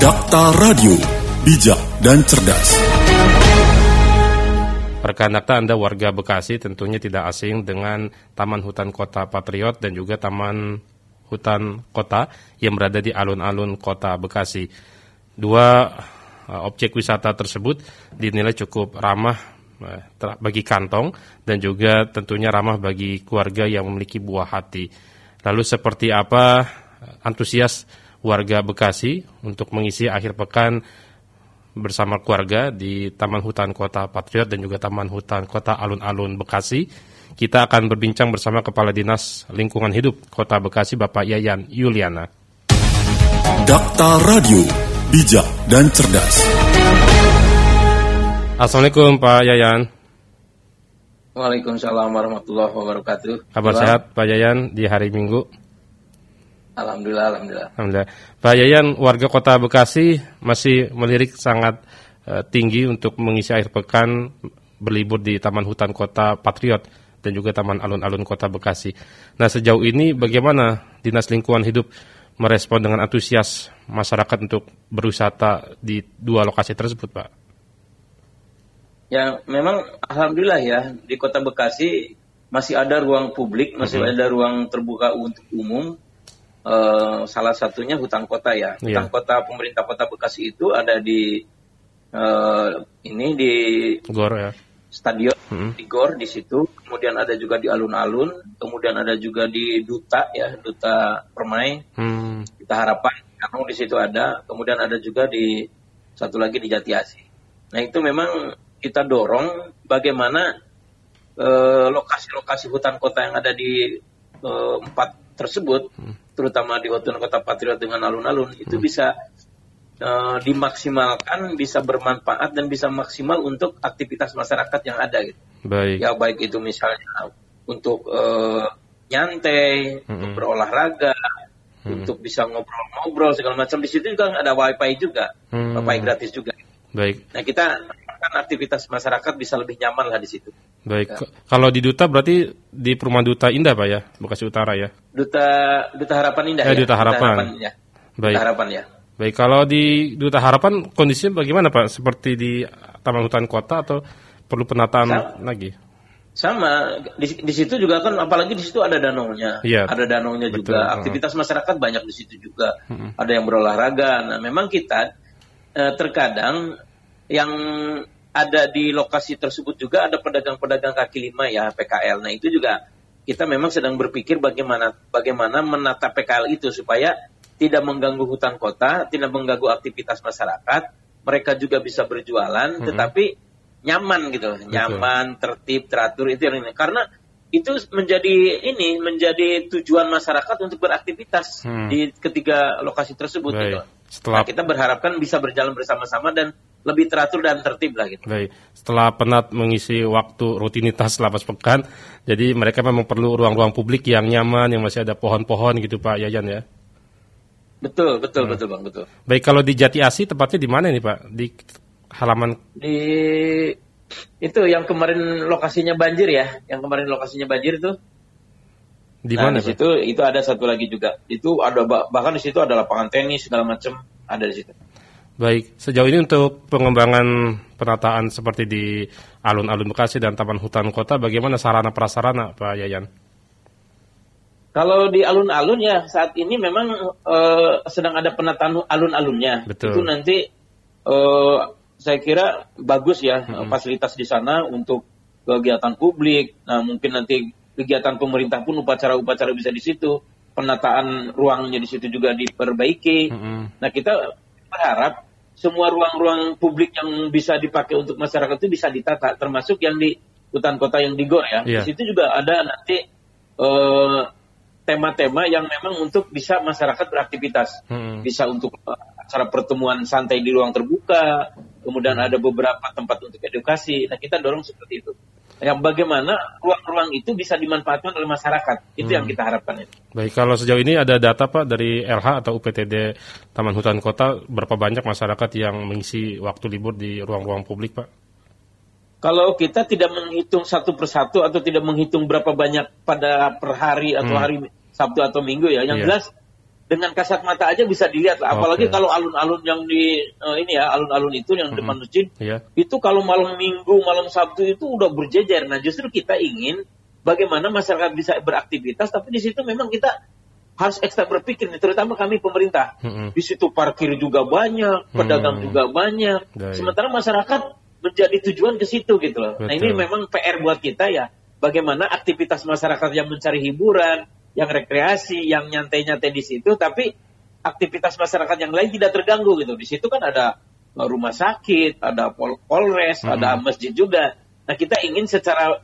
Dakta Radio, bijak dan cerdas. Rekan Dakta Anda warga Bekasi tentunya tidak asing dengan Taman Hutan Kota Patriot dan juga Taman Hutan Kota yang berada di alun-alun Kota Bekasi. Dua uh, objek wisata tersebut dinilai cukup ramah uh, bagi kantong dan juga tentunya ramah bagi keluarga yang memiliki buah hati. Lalu seperti apa antusias warga Bekasi untuk mengisi akhir pekan bersama keluarga di Taman Hutan Kota Patriot dan juga Taman Hutan Kota Alun-Alun Bekasi. Kita akan berbincang bersama Kepala Dinas Lingkungan Hidup Kota Bekasi Bapak Yayan Yuliana. Dakta Radio, bijak dan cerdas. Assalamualaikum Pak Yayan. Waalaikumsalam warahmatullahi wabarakatuh. Kabar sehat Pak Yayan di hari Minggu? Alhamdulillah, alhamdulillah. Alhamdulillah. Pak Yayan, warga Kota Bekasi masih melirik sangat uh, tinggi untuk mengisi akhir pekan berlibur di Taman Hutan Kota Patriot dan juga Taman Alun-Alun Kota Bekasi. Nah, sejauh ini bagaimana Dinas Lingkungan Hidup merespon dengan antusias masyarakat untuk berwisata di dua lokasi tersebut, Pak? Ya, memang alhamdulillah ya di Kota Bekasi masih ada ruang publik, masih mm-hmm. ada ruang terbuka untuk umum uh, salah satunya hutan kota ya. Yeah. Hutan kota pemerintah kota Bekasi itu ada di uh, ini di Gor ya. Stadion hmm. di Gor di situ, kemudian ada juga di alun-alun, kemudian ada juga di Duta ya, Duta Permai. Hmm. Kita harapan karena di situ ada, kemudian ada juga di satu lagi di Jatiasi. Nah, itu memang kita dorong bagaimana eh, lokasi-lokasi uh, hutan kota yang ada di empat tersebut hmm terutama di Hotel Kota Patriot dengan alun-alun itu hmm. bisa uh, dimaksimalkan, bisa bermanfaat dan bisa maksimal untuk aktivitas masyarakat yang ada gitu. Baik. Ya baik itu misalnya untuk uh, nyantai, hmm. untuk berolahraga, hmm. untuk bisa ngobrol-ngobrol segala macam. Di situ juga ada wifi juga, hmm. wifi gratis juga. Baik. Nah kita kan aktivitas masyarakat bisa lebih nyaman lah di situ. Baik. Ya. Kalau di Duta berarti di Perumahan Duta Indah Pak ya, Bekasi Utara ya? Duta Duta Harapan Indah eh, ya. Duta Harapan. Duta Harapan ya. Baik. Duta Harapan ya. Baik, kalau di Duta Harapan kondisinya bagaimana Pak? Seperti di Taman Hutan Kota atau perlu penataan Sama. lagi? Sama, di, di situ juga kan apalagi di situ ada danaunya. Iya, ada danaunya betul. juga. Aktivitas masyarakat banyak di situ juga. Hmm. Ada yang berolahraga. Nah, memang kita eh, terkadang yang ada di lokasi tersebut juga ada pedagang-pedagang kaki lima ya PKL. Nah itu juga kita memang sedang berpikir bagaimana bagaimana menata PKL itu supaya tidak mengganggu hutan kota, tidak mengganggu aktivitas masyarakat, mereka juga bisa berjualan, mm -hmm. tetapi nyaman gitu, Betul. nyaman, tertib, teratur itu yang ini. Karena itu menjadi ini menjadi tujuan masyarakat untuk beraktivitas hmm. di ketiga lokasi tersebut. Baik. Gitu. Setelah nah, kita berharapkan bisa berjalan bersama-sama dan lebih teratur dan tertib lah gitu. Baik. Setelah penat mengisi waktu rutinitas lapas pekan, jadi mereka memang perlu ruang-ruang publik yang nyaman, yang masih ada pohon-pohon gitu Pak Yayan ya. Betul, betul, hmm. betul Bang, betul. Baik, kalau di Jati Asi tepatnya di mana nih Pak? Di halaman di itu yang kemarin lokasinya banjir ya, yang kemarin lokasinya banjir itu di nah, mana? Di situ itu ada satu lagi juga. Itu ada bahkan di situ ada lapangan tenis segala macam ada di situ. Baik, sejauh ini untuk pengembangan penataan seperti di alun-alun Bekasi dan Taman Hutan Kota, bagaimana sarana prasarana, Pak Yayan? Kalau di alun-alun ya saat ini memang uh, sedang ada penataan alun-alunnya. Betul. Itu nanti uh, saya kira bagus ya hmm. fasilitas di sana untuk kegiatan publik. Nah mungkin nanti kegiatan pemerintah pun upacara-upacara bisa di situ, penataan ruangnya di situ juga diperbaiki. Mm-hmm. Nah kita berharap semua ruang-ruang publik yang bisa dipakai untuk masyarakat itu bisa ditata, termasuk yang di hutan kota yang di Gor ya. Yeah. Di situ juga ada nanti uh, tema-tema yang memang untuk bisa masyarakat beraktivitas, hmm. bisa untuk uh, acara pertemuan santai di ruang terbuka, kemudian hmm. ada beberapa tempat untuk edukasi. Nah kita dorong seperti itu yang bagaimana ruang-ruang itu bisa dimanfaatkan oleh masyarakat. Itu hmm. yang kita harapkan. Itu. Baik, kalau sejauh ini ada data Pak dari LH atau UPTD Taman Hutan Kota berapa banyak masyarakat yang mengisi waktu libur di ruang-ruang publik Pak? Kalau kita tidak menghitung satu persatu atau tidak menghitung berapa banyak pada per hari atau hmm. hari Sabtu atau Minggu ya, yang yeah. jelas dengan kasat mata aja bisa dilihat lah. Apalagi Oke. kalau alun-alun yang di eh, ini ya alun-alun itu yang depan masjid Iya. itu kalau malam minggu, malam Sabtu itu udah berjejer. Nah, justru kita ingin bagaimana masyarakat bisa beraktivitas, tapi di situ memang kita harus ekstra berpikir, nih, terutama kami pemerintah. Mm-mm. Di situ parkir juga banyak, pedagang Hmm. juga banyak. Baik. Sementara masyarakat menjadi tujuan ke situ gitu loh. Nah, ini Betul. memang PR buat kita ya. Bagaimana aktivitas masyarakat yang mencari hiburan, yang rekreasi, yang nyantai-nyantai di situ, tapi aktivitas masyarakat yang lain tidak terganggu gitu. Di situ kan ada uh, rumah sakit, ada pol polres, Hmm. ada masjid juga. Nah kita ingin secara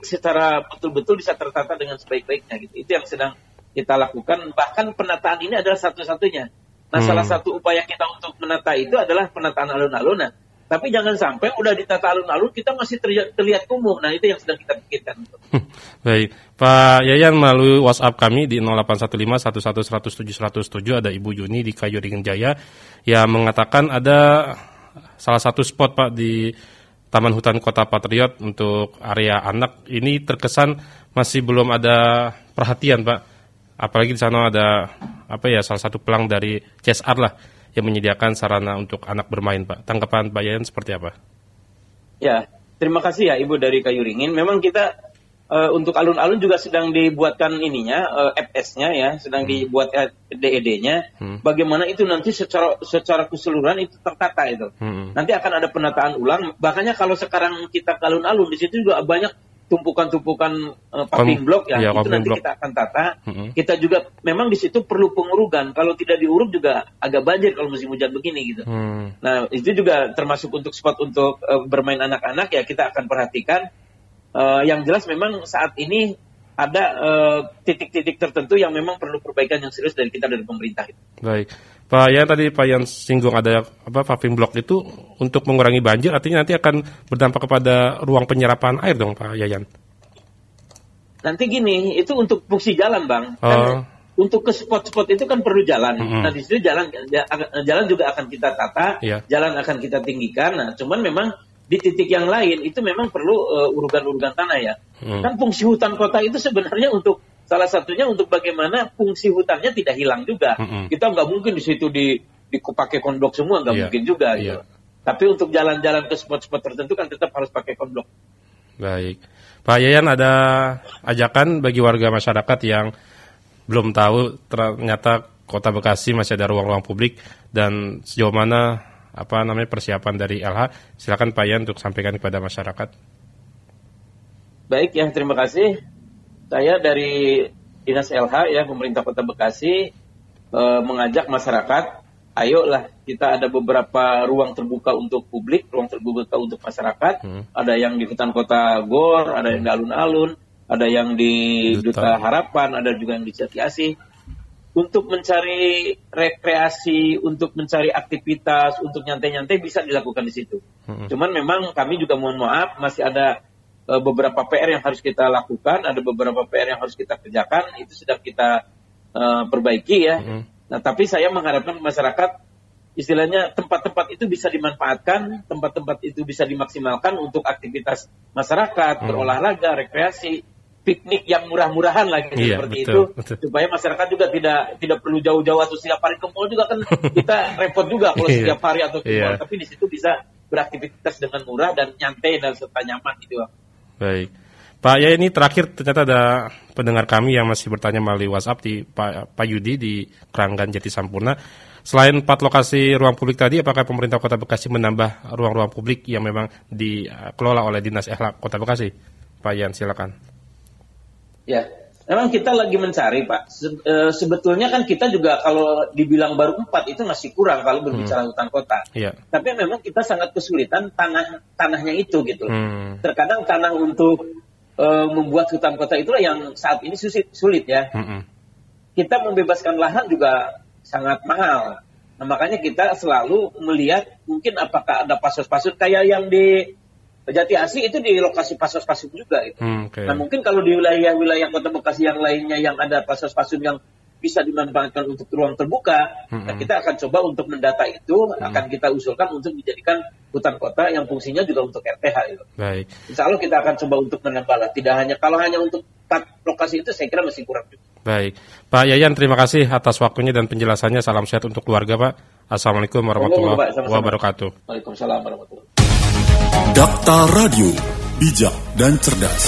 secara betul-betul bisa tertata dengan sebaik-baiknya gitu. Itu yang sedang kita lakukan. Bahkan penataan ini adalah satu-satunya. Nah Hmm. salah satu upaya kita untuk menata itu adalah penataan alun-alun. Nah, tapi jangan sampai udah ditata alun-alun kita masih terlihat, terlihat kumuh. Nah itu yang sedang kita pikirkan. Baik, Pak Yayan melalui WhatsApp kami di 0815 ada Ibu Yuni di Kayu Ringin Jaya yang mengatakan ada salah satu spot Pak di Taman Hutan Kota Patriot untuk area anak ini terkesan masih belum ada perhatian Pak. Apalagi di sana ada apa ya salah satu pelang dari CSR lah yang menyediakan sarana untuk anak bermain Pak. Tanggapan Pak Yayan seperti apa? Ya, terima kasih ya Ibu dari Kayu Ringin. Memang kita eh, untuk alun-alun juga sedang dibuatkan ininya, eh, FS-nya ya, sedang dibuat eh, DED-nya. Hmm. Bagaimana itu nanti secara secara keseluruhan itu tertata itu. Hmm. Nanti akan ada penataan ulang. Bahkannya kalau sekarang kita alun-alun di situ juga banyak tumpukan-tumpukan eh, paving block ya, iya, itu nanti block. kita akan tata. Mm-mm. Kita juga memang di situ perlu pengurugan. Kalau tidak diuruk juga agak banjir kalau musim hujan begini gitu. Hmm. Nah, itu juga termasuk untuk spot untuk eh, bermain anak-anak ya kita akan perhatikan. Eh, yang jelas memang saat ini ada eh, titik-titik tertentu yang memang perlu perbaikan yang serius dari kita dari pemerintah. Baik, Pak Yan tadi Pak Yan singgung ada apa paving block itu untuk mengurangi banjir, artinya nanti akan berdampak kepada ruang penyerapan air dong Pak Yayan. Nanti gini, itu untuk fungsi jalan bang. Oh. Kan untuk ke spot-spot itu kan perlu jalan. Mm-mm. Nah di situ jalan ja- jalan juga akan kita tata, Iya. jalan akan kita tinggikan. Nah cuman memang di titik yang lain itu memang perlu eh, urugan-urugan tanah ya. Hmm. Kan fungsi hutan kota itu sebenarnya untuk salah satunya untuk bagaimana fungsi hutannya tidak hilang juga. Mm-mm. Kita nggak mungkin di situ di dipakai kondok semua nggak Iya. mungkin juga. Iya. Gitu. Tapi untuk jalan-jalan ke spot-spot tertentu kan tetap harus pakai kondok. Baik, Pak Yayan ada ajakan bagi warga masyarakat yang belum tahu ternyata Kota Bekasi masih ada ruang-ruang publik dan sejauh mana apa namanya persiapan dari LH. Silakan Pak Yayan untuk sampaikan kepada masyarakat. Baik ya, terima kasih. Saya dari Dinas LH ya, pemerintah Kota Bekasi eh, mengajak masyarakat, ayolah kita ada beberapa ruang terbuka untuk publik, ruang terbuka untuk masyarakat. Hmm. Ada yang di hutan kota Gor, ada yang di alun-alun, ada yang di Duta. Duta Harapan, ada juga yang di Jati Asih. Untuk mencari rekreasi, untuk mencari aktivitas, untuk nyantai-nyantai bisa dilakukan di situ. Hmm. Cuman memang kami juga mohon maaf masih ada eh, beberapa PR yang harus kita lakukan, ada beberapa PR yang harus kita kerjakan, itu sedang kita eh, perbaiki ya. Hmm. Nah, tapi saya mengharapkan masyarakat istilahnya tempat-tempat itu bisa dimanfaatkan, tempat-tempat itu bisa dimaksimalkan untuk aktivitas masyarakat, Hmm. berolahraga, rekreasi, piknik yang murah-murahan lah gitu, Iya, seperti betul, itu betul. supaya masyarakat juga tidak tidak perlu jauh-jauh atau setiap hari ke mall juga kan kita repot juga kalau Iya. setiap hari atau ke Iya. mall, tapi di situ bisa beraktivitas dengan murah dan nyantai dan serta nyaman gitu. Baik. Pak ya ini terakhir ternyata ada pendengar kami yang masih bertanya melalui WhatsApp di Pak, Pak Yudi di Keranggan Jati Sampurna. Selain empat lokasi ruang publik tadi, apakah pemerintah Kota Bekasi menambah ruang-ruang publik yang memang dikelola oleh Dinas Ehlak Kota Bekasi? Pak Yan, silakan. Ya, memang kita lagi mencari Pak. Se- eh, sebetulnya kan kita juga kalau dibilang baru empat itu masih kurang kalau berbicara hutan kota. Iya. Tapi memang kita sangat kesulitan tanah tanahnya itu gitu. Hmm. Terkadang tanah untuk eh, membuat hutan kota itulah yang saat ini sulit, sulit ya. Mm-mm. Kita membebaskan lahan juga sangat mahal. Nah, makanya kita selalu melihat mungkin apakah ada pasos-pasos kayak yang di Jati Asih itu di lokasi pasos-pasos juga itu. Hmm, oke. Nah mungkin kalau di wilayah-wilayah kota Bekasi yang lainnya yang ada pasos-pasos yang bisa dimanfaatkan untuk ruang terbuka, Mm-mm. nah, kita akan coba untuk mendata itu, akan kita usulkan untuk dijadikan hutan kota yang fungsinya juga untuk RTH itu. Baik. Insya Allah kita akan coba untuk menambah lah. Tidak hanya kalau hanya untuk empat lokasi itu saya kira masih kurang. juga. Baik. Pak Yayan, terima kasih atas waktunya dan penjelasannya. Salam sehat untuk keluarga, Pak. Assalamualaikum warahmatullahi wabarakatuh. Waalaikumsalam warahmatullahi Dakta Radio, bijak dan cerdas.